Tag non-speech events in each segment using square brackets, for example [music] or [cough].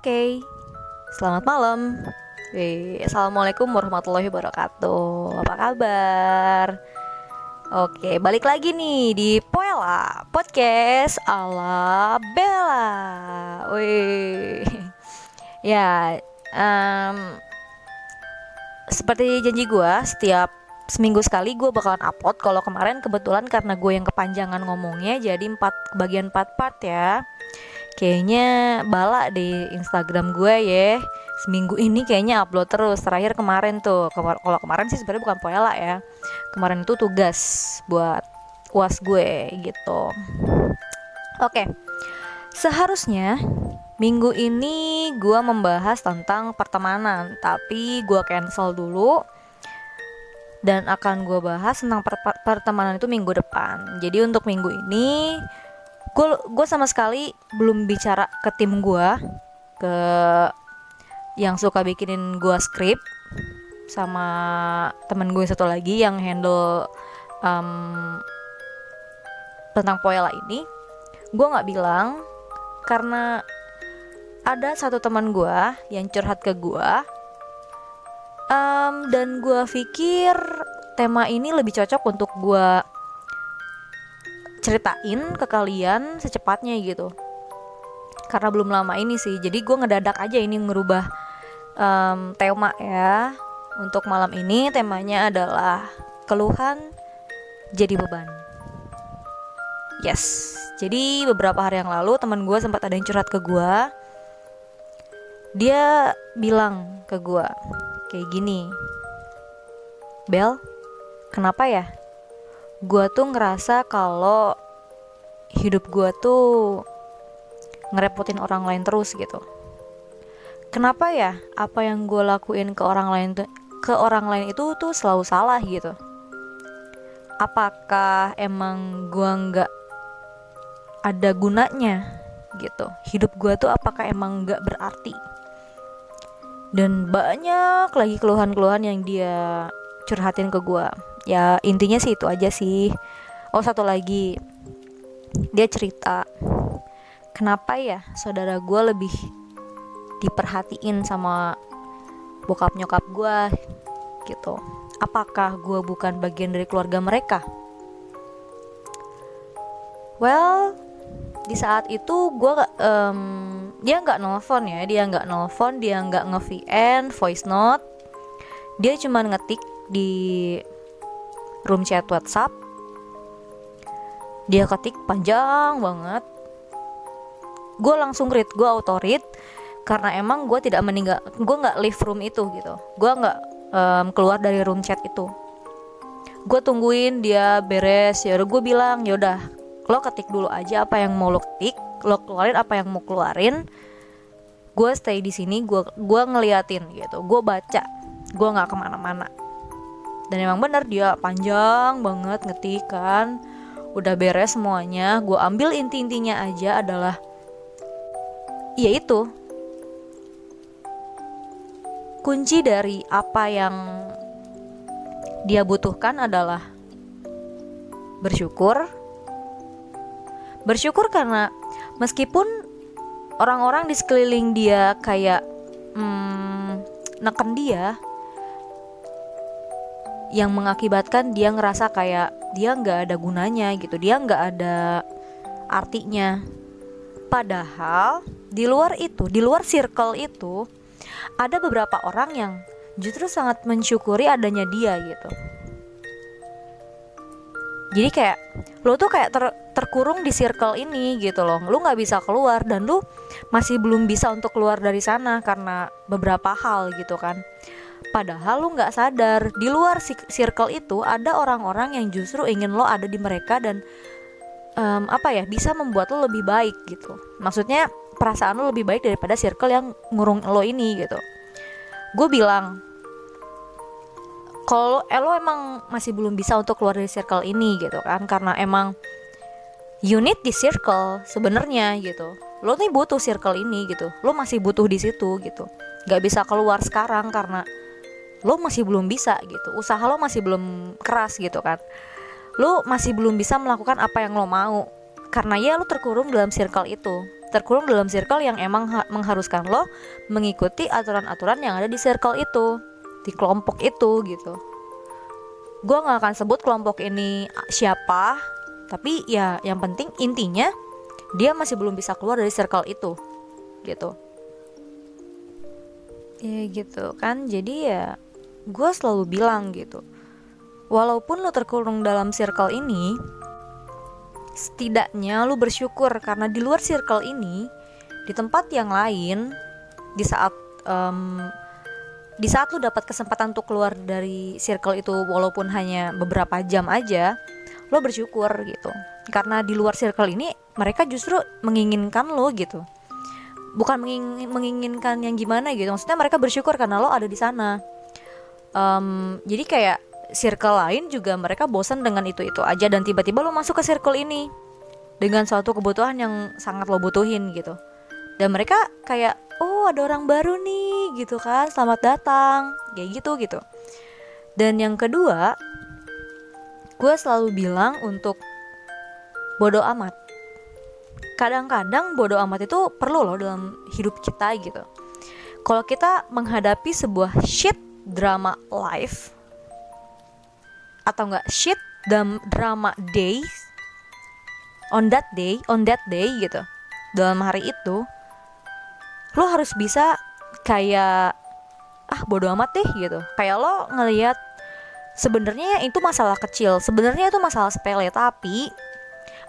Oke, selamat malam. Wih, Assalamualaikum warahmatullahi wabarakatuh. Apa kabar? Oke, balik lagi nih di Poela Podcast ala Bella. Wih, ya, em, seperti janji gue, setiap seminggu sekali gue bakalan upload. Kalau kemarin kebetulan karena gue yang kepanjangan ngomongnya, jadi empat bagian empat part ya kayaknya bala di Instagram gue ya. Seminggu ini kayaknya upload terus. Terakhir kemarin tuh. Kalau kemarin sih sebenarnya bukan poela ya. Kemarin itu tugas buat uas gue gitu. Oke. Seharusnya minggu ini gue membahas tentang pertemanan tapi gue cancel dulu. Dan akan gue bahas tentang per pertemanan itu minggu depan. Jadi untuk minggu ini gue gue sama sekali belum bicara ke tim gue ke yang suka bikinin gue skrip sama temen gue satu lagi yang handle um, tentang poela ini. Gue nggak bilang karena ada satu teman gue yang curhat ke gue um, dan gue pikir tema ini lebih cocok untuk gue ceritain ke kalian secepatnya gitu. Karena belum lama ini sih jadi gue ngedadak aja ini merubah um, tema ya. Untuk malam ini temanya adalah keluhan jadi beban. Yes jadi beberapa hari yang lalu teman gue sempat ada yang curhat ke gue dia bilang ke gue kayak gini Bel kenapa ya gue tuh ngerasa kalau hidup gue tuh ngerepotin orang lain terus gitu. Kenapa ya? Apa yang gue lakuin ke orang lain tuh ke orang lain itu tuh selalu salah gitu. Apakah emang gue nggak ada gunanya gitu? Hidup gue tuh apakah emang nggak berarti? Dan banyak lagi keluhan-keluhan yang dia curhatin ke gue ya intinya sih itu aja sih. Oh satu lagi. Dia cerita kenapa ya saudara gue lebih diperhatiin sama bokap nyokap gue gitu. Apakah gue bukan bagian dari keluarga mereka? Well di saat itu gue um, dia nggak nelfon ya. Dia nggak nelfon dia nggak nge VN voice note. Dia cuma ngetik di room chat WhatsApp. Dia ketik panjang banget. Gue langsung read gue auto read karena emang gue tidak meninggal gue nggak leave room itu gitu. Gue nggak um, keluar dari room chat itu. Gue tungguin dia beres ya gue bilang ya udah lo ketik dulu aja apa yang mau lo ketik lo keluarin apa yang mau keluarin. Gue stay di sini gue gue ngeliatin gitu gue baca. Gue nggak ke mana-mana dan emang bener dia panjang banget ngetik kan. Udah beres semuanya. Gue ambil inti-intinya aja adalah ya itu. Kunci dari apa yang dia butuhkan adalah bersyukur. Bersyukur karena meskipun orang-orang di sekeliling dia kayak hmm, neken dia yang mengakibatkan dia ngerasa kayak dia nggak ada gunanya gitu dia nggak ada artinya. Padahal di luar itu di luar circle itu ada beberapa orang yang justru sangat mensyukuri adanya dia gitu. Jadi kayak lo tuh kayak ter, terkurung di circle ini gitu loh. Lo nggak bisa keluar dan lo masih belum bisa untuk keluar dari sana karena beberapa hal gitu kan Padahal lu nggak sadar di luar circle itu ada orang-orang yang justru ingin lo ada di mereka dan um, apa ya bisa membuat lo lebih baik gitu. Maksudnya perasaan lo lebih baik daripada circle yang ngurung lo ini gitu. Gue bilang kalau eh, lo emang masih belum bisa untuk keluar dari circle ini gitu kan karena emang unit di circle sebenarnya gitu lo nih butuh circle ini gitu lo masih butuh di situ gitu nggak bisa keluar sekarang karena lo masih belum bisa gitu. Usaha lo masih belum keras gitu kan. Lo masih belum bisa melakukan apa yang lo mau. Karena ya lo terkurung dalam circle itu. Terkurung dalam circle yang emang mengharuskan lo mengikuti aturan-aturan yang ada di circle itu. Di kelompok itu gitu. Gue nggak akan sebut kelompok ini siapa tapi ya yang penting intinya dia masih belum bisa keluar dari circle itu gitu. Ya gitu kan. Jadi ya gue selalu bilang gitu walaupun lo terkurung dalam circle ini setidaknya lu bersyukur karena di luar circle ini di tempat yang lain di saat um, di saat lu dapat kesempatan untuk keluar dari circle itu walaupun hanya beberapa jam aja lo bersyukur gitu. Karena di luar circle ini mereka justru menginginkan lo gitu. Bukan menging menginginkan yang gimana gitu maksudnya mereka bersyukur karena lo ada di sana um, jadi kayak circle lain juga mereka bosan dengan itu-itu aja dan tiba-tiba lo masuk ke circle ini dengan suatu kebutuhan yang sangat lo butuhin gitu. Dan mereka kayak oh ada orang baru nih gitu kan selamat datang kayak gitu gitu. Dan yang kedua gue selalu bilang untuk bodoh amat. Kadang-kadang bodoh amat itu perlu loh dalam hidup kita gitu. Kalau kita menghadapi sebuah shit drama life atau enggak shit drama day on that day on that day gitu. Dalam hari itu lo harus bisa kayak ah bodo amat deh gitu. Kayak lo ngelihat sebenarnya itu masalah kecil sebenarnya itu masalah sepele tapi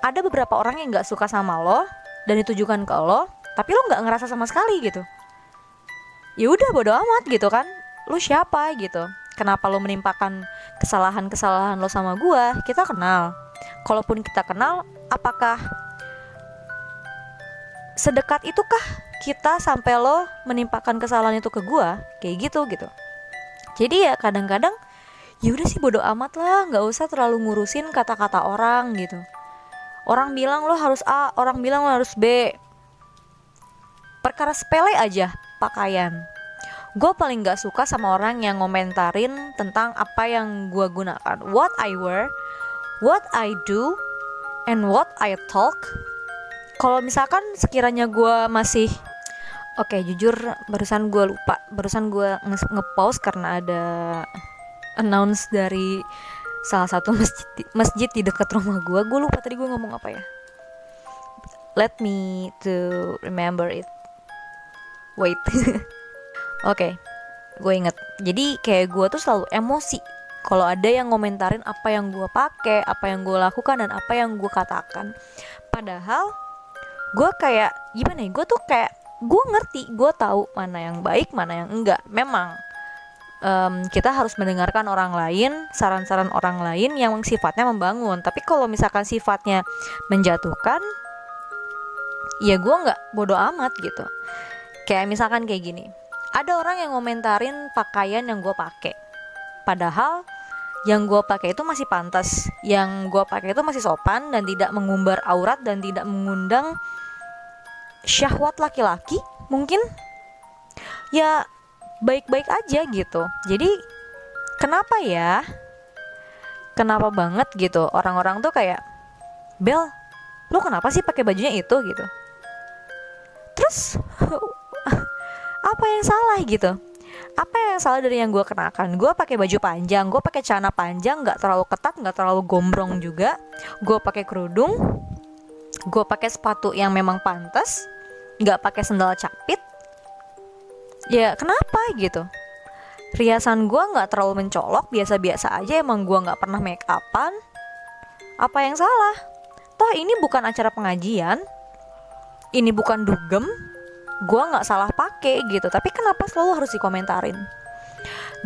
ada beberapa orang yang nggak suka sama lo dan ditujukan ke lo tapi lo nggak ngerasa sama sekali gitu. Ya udah bodo amat gitu kan lo siapa? gitu. Kenapa lo menimpakan kesalahan-kesalahan lo sama gue kita kenal. Kalaupun kita kenal apakah sedekat itukah kita sampai lo menimpakan kesalahan itu ke gue kayak gitu gitu. Jadi ya kadang-kadang ya udah sih bodo amat lah nggak usah terlalu ngurusin kata-kata orang gitu. Orang bilang lo harus A orang bilang lo harus B. Perkara sepele aja pakaian gue paling gak suka sama orang yang ngomentarin tentang apa yang gue gunakan. What I wear what I do and what I talk. Kalau misalkan sekiranya gue masih oke okay, jujur barusan gue lupa. Barusan gue nge-pause karena ada announce dari salah satu masjid masjid di dekat rumah gue gue lupa tadi gue ngomong apa ya. Let me to remember it. Wait [laughs] Oke, okay, gue inget. Jadi kayak gue tuh selalu emosi kalau ada yang ngomentarin apa yang gue pakai, apa yang gue lakukan dan apa yang gue katakan. Padahal gue kayak gimana ya? Gue tuh kayak gue ngerti, gue tahu mana yang baik, mana yang enggak. Memang um, kita harus mendengarkan orang lain, saran-saran orang lain yang sifatnya membangun. Tapi kalau misalkan sifatnya menjatuhkan, ya gue nggak bodoh amat gitu. Kayak misalkan kayak gini ada orang yang ngomentarin pakaian yang gue pakai. Padahal yang gue pakai itu masih pantas. Yang gue pakai itu masih sopan dan tidak mengumbar aurat dan tidak mengundang syahwat laki-laki mungkin? Ya baik-baik aja gitu. Jadi kenapa ya? Kenapa banget gitu? Orang-orang tuh kayak Bel lu kenapa sih pakai bajunya itu? gitu. Terus apa yang salah? gitu. Apa yang salah dari yang gue kenakan? Gue pakai baju panjang gue pakai celana panjang nggak terlalu ketat nggak terlalu gombrong juga. Gue pakai kerudung gue pakai sepatu yang memang pantas nggak pakai sendal capit. Ya kenapa gitu? Riasan gue nggak terlalu mencolok biasa-biasa aja emang gue nggak pernah make upan. Apa yang salah? Toh ini bukan acara pengajian. Ini bukan dugem gue nggak salah pakai gitu. Tapi kenapa selalu harus dikomentarin?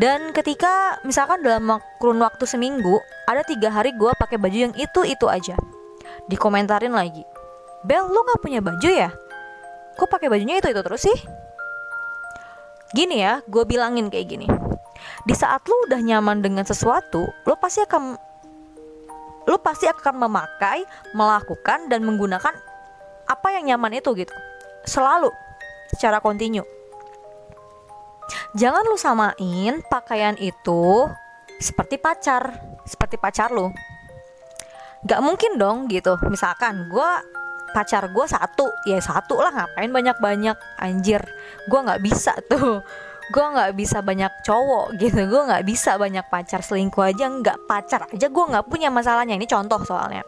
Dan ketika misalkan dalam kurun waktu seminggu ada tiga hari gue pakai baju yang itu itu aja. Dikomentarin lagi Bel lu nggak punya baju ya? Kok pakai bajunya itu itu terus sih? Gini ya gue bilangin kayak gini. Di saat lu udah nyaman dengan sesuatu lu pasti akan lu pasti akan memakai melakukan dan menggunakan apa yang nyaman itu gitu. Selalu secara kontinu. Jangan lu samain pakaian itu seperti pacar, seperti pacar lu. nggak mungkin dong gitu. Misalkan gue pacar gue satu ya satu lah ngapain banyak banyak anjir gue nggak bisa tuh. Gue nggak bisa banyak cowok gitu. Gue nggak bisa banyak pacar. Selingkuh aja nggak pacar aja gue nggak punya masalahnya. Ini contoh soalnya.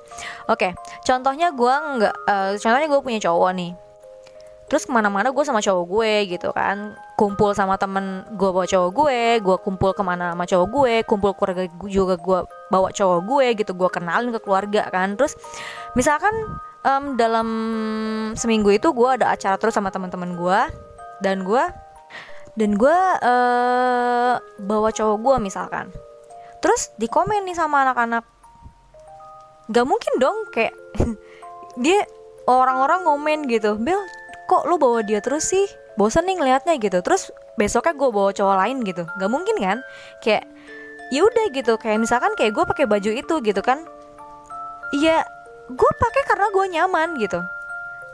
Oke contohnya gue nggak uh, contohnya gue punya cowok nih terus ke mana-mana gue sama cowok gue gitu kan. Kumpul sama temen gue bawa cowok gue gue kumpul ke mana sama cowok gue kumpul keluarga juga gue bawa cowok gue gitu gue kenalin ke keluarga kan. Terus misalkan um, dalam seminggu itu gue ada acara terus sama teman-teman gue dan gue dan gue uh, bawa cowok gue misalkan. Terus di komen nih sama anak-anak. Gak mungkin dong kayak [laughs] dia orang-orang ngomen gitu. Bel kok lu bawa dia terus sih? Bosan nih ngeliatnya gitu. Terus besoknya gue bawa cowok lain gitu. Gak mungkin kan? Kayak ya udah gitu. Kayak misalkan kayak gue pakai baju itu gitu kan. Iya gue pakai karena gue nyaman gitu.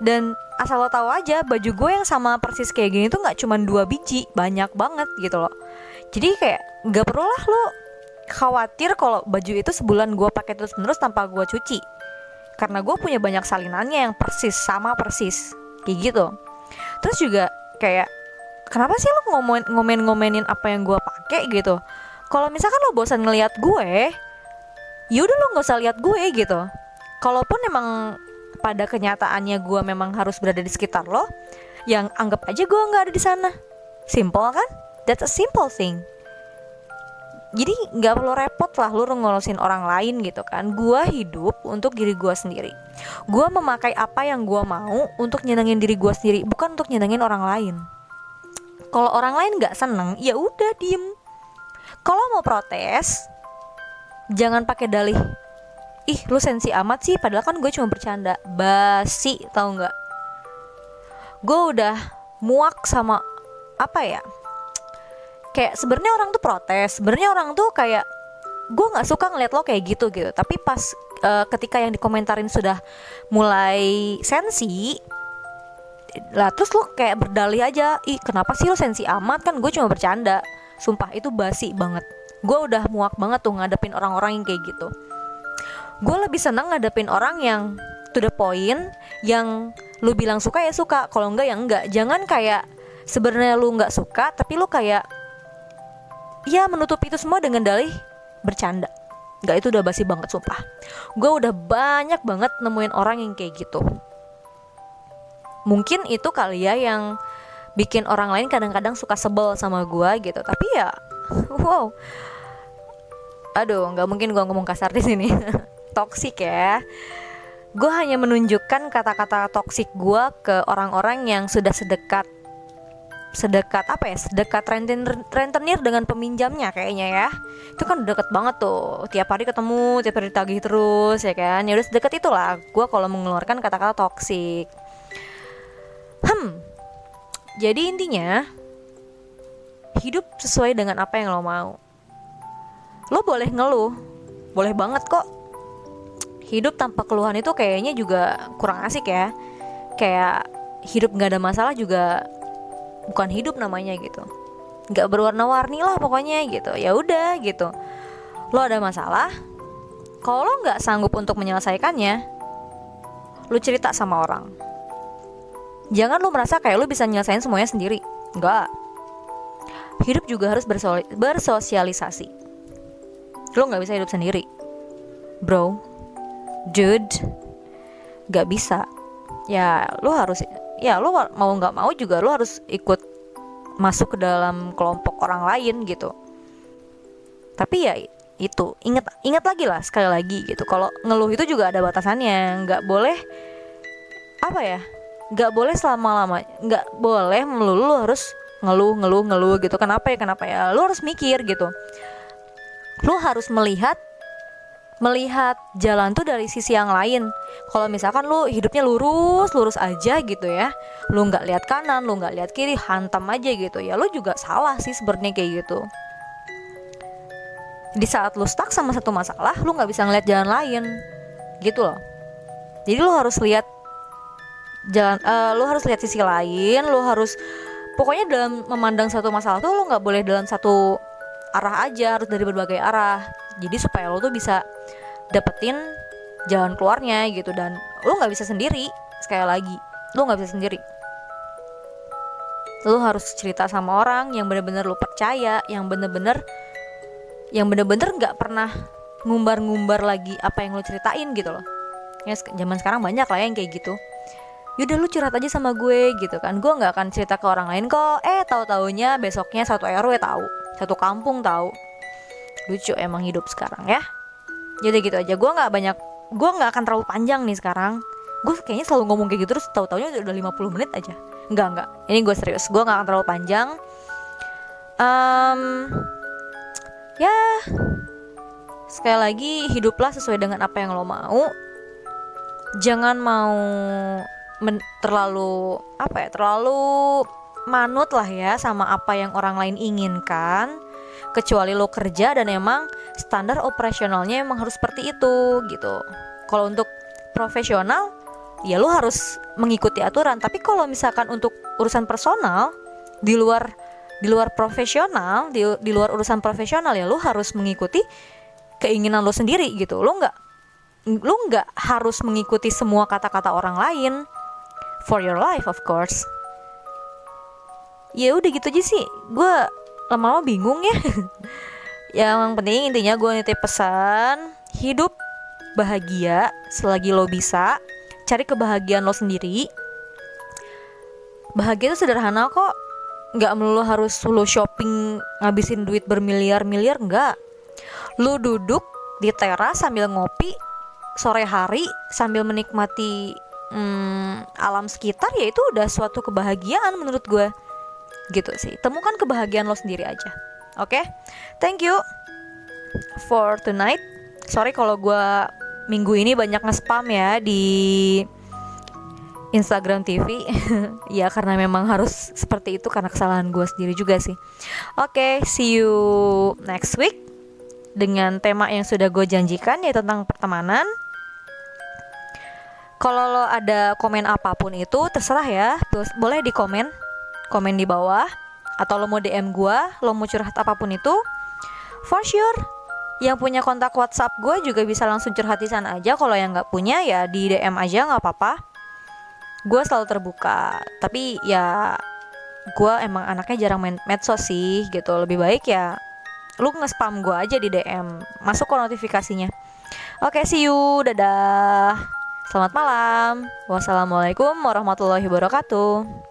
Dan asal lo tahu aja baju gue yang sama persis kayak gini tuh nggak cuma dua biji banyak banget gitu loh. Jadi kayak nggak perlu lah lo khawatir kalau baju itu sebulan gue pakai terus menerus tanpa gue cuci. Karena gue punya banyak salinannya yang persis sama persis kayak gitu. Terus juga kayak kenapa sih lo ngomen ngomen ngomenin apa yang gue pakai gitu? Kalau misalkan lo bosan ngelihat gue yaudah lo nggak usah lihat gue gitu. Kalaupun emang pada kenyataannya gue memang harus berada di sekitar lo yang anggap aja gue nggak ada di sana. Simple kan? That's a simple thing jadi nggak perlu repot lah lu ngurusin orang lain gitu kan. Gue hidup untuk diri gue sendiri. Gue memakai apa yang gue mau untuk nyenengin diri gue sendiri bukan untuk nyenengin orang lain. Kalau orang lain nggak seneng ya udah diem. Kalau mau protes jangan pakai dalih ih lu sensi amat sih padahal kan gue cuma bercanda. Basi tau nggak? Gue udah muak sama apa ya kayak sebenarnya orang tuh protes sebenarnya orang tuh kayak gue nggak suka ngeliat lo kayak gitu gitu. Tapi pas uh, ketika yang dikomentarin sudah mulai sensi lah terus lo kayak berdalih aja ih kenapa sih lo sensi amat? Kan gue cuma bercanda. Sumpah itu basi banget. Gue udah muak banget tuh ngadepin orang-orang yang kayak gitu. Gue lebih seneng ngadepin orang yang to the point yang lu bilang suka ya suka kalau enggak ya enggak jangan kayak sebenarnya lu nggak suka tapi lu kayak ya menutupi itu semua dengan dalih bercanda. Nggak itu udah basi banget sumpah. Gue udah banyak banget nemuin orang yang kayak gitu. Mungkin itu kali ya yang bikin orang lain kadang-kadang suka sebel sama gue gitu. Tapi ya wow. Aduh nggak mungkin gue ngomong kasar di sini. [laughs] Toksik ya. Gue hanya menunjukkan kata-kata toksik gue ke orang-orang yang sudah sedekat sedekat apa ya sedekat rentenir, rentenir dengan peminjamnya kayaknya ya. Itu kan deket banget tuh. Tiap hari ketemu tiap hari tagih terus ya kan? Ya udah sedekat itulah. Gue kalau mengeluarkan kata-kata toksik hmm. Jadi intinya hidup sesuai dengan apa yang lo mau. Lo boleh ngeluh. Boleh banget kok. Hidup tanpa keluhan itu kayaknya juga kurang asik ya. Kayak hidup nggak ada masalah juga bukan hidup namanya gitu. Nggak berwarna-warni lah pokoknya gitu. Ya udah gitu. Lo ada masalah kalau lo nggak sanggup untuk menyelesaikannya lo cerita sama orang. Jangan lo merasa kayak lo bisa nyelesain semuanya sendiri. Nggak. Hidup juga harus bersosialisasi. Lo nggak bisa hidup sendiri. Bro. Dude. Gak bisa. Ya lu harus ya lu mau nggak mau juga lu harus ikut masuk ke dalam kelompok orang lain gitu. Tapi ya itu inget ingat lagi lah sekali lagi gitu. Kalau ngeluh itu juga ada batasannya. Nggak boleh apa ya nggak boleh selama lama nggak boleh melulu lu harus ngeluh ngeluh ngeluh gitu. Kenapa ya kenapa ya? Lu harus mikir gitu. Lu harus melihat melihat jalan tuh dari sisi yang lain. Kalau misalkan lu hidupnya lurus, lurus aja gitu ya, lu nggak lihat kanan, lu nggak lihat kiri, hantam aja gitu ya, lu juga salah sih sebenarnya kayak gitu. Di saat lu stuck sama satu masalah, lu nggak bisa ngeliat jalan lain, gitu loh. Jadi lu harus lihat jalan, uh, lu harus lihat sisi lain, lu harus pokoknya dalam memandang satu masalah tuh lu nggak boleh dalam satu arah aja, harus dari berbagai arah. Jadi supaya lo tuh bisa dapetin jalan keluarnya gitu. Dan lu nggak bisa sendiri sekali lagi lu nggak bisa sendiri. Lu harus cerita sama orang yang bener-bener lu percaya yang bener-bener yang bener-bener nggak pernah ngumbar-ngumbar lagi apa yang lu ceritain gitu loh. Ya zaman sekarang banyak lah yang kayak gitu. Yaudah lu curhat aja sama gue gitu kan. Gue nggak akan cerita ke orang lain kok. Eh tahu taunya besoknya satu rw tahu satu kampung tahu lucu emang hidup sekarang ya jadi gitu aja gue nggak banyak gue nggak akan terlalu panjang nih sekarang gue kayaknya selalu ngomong kayak gitu terus tahu taunya udah 50 menit aja Enggak, enggak. Ini gue serius. Gue gak akan terlalu panjang. Um, ya, sekali lagi hiduplah sesuai dengan apa yang lo mau. Jangan mau men- terlalu apa ya, terlalu manut lah ya sama apa yang orang lain inginkan. Kecuali lo kerja dan emang standar operasionalnya emang harus seperti itu gitu. Kalau untuk profesional ya lu harus mengikuti aturan tapi kalau misalkan untuk urusan personal di luar di luar profesional di, di luar urusan profesional ya lu harus mengikuti keinginan lu sendiri gitu lu nggak lu nggak harus mengikuti semua kata-kata orang lain for your life of course ya udah gitu aja sih. Gue lama-lama bingung ya. [laughs] Yang penting intinya gue nitip pesan hidup bahagia selagi lo bisa. Cari kebahagiaan lo sendiri. Bahagia itu sederhana kok. Nggak melulu harus lo shopping ngabisin duit bermiliar-miliar nggak. Lo duduk di teras sambil ngopi sore hari sambil menikmati hmm, alam sekitar ya itu udah suatu kebahagiaan menurut gue gitu sih. Temukan kebahagiaan lo sendiri aja. Oke? Okay? thank you for tonight. Sorry kalau gue minggu ini banyak nge-spam ya di Instagram TV [laughs] ya karena memang harus seperti itu karena kesalahan gue sendiri juga sih. Oke okay, see you next week dengan tema yang sudah gue janjikan yaitu tentang pertemanan. Kalau lo ada komen apa pun itu terserah ya. Boleh di komen komen di bawah atau lo mau DM gue lo mau curhat apa pun itu for sure yang punya kontak WhatsApp gue juga bisa langsung curhat di sana aja. Kalau yang nggak punya ya di DM aja nggak apa-apa. Gue selalu terbuka tapi ya gue emang anaknya jarang main medsos sih gitu. Lebih baik ya lu nge-spam gue aja di DM masuk ke notifikasinya. Oke see you dadah. Selamat malam. Wassalamualaikum warahmatullahi wabarakatuh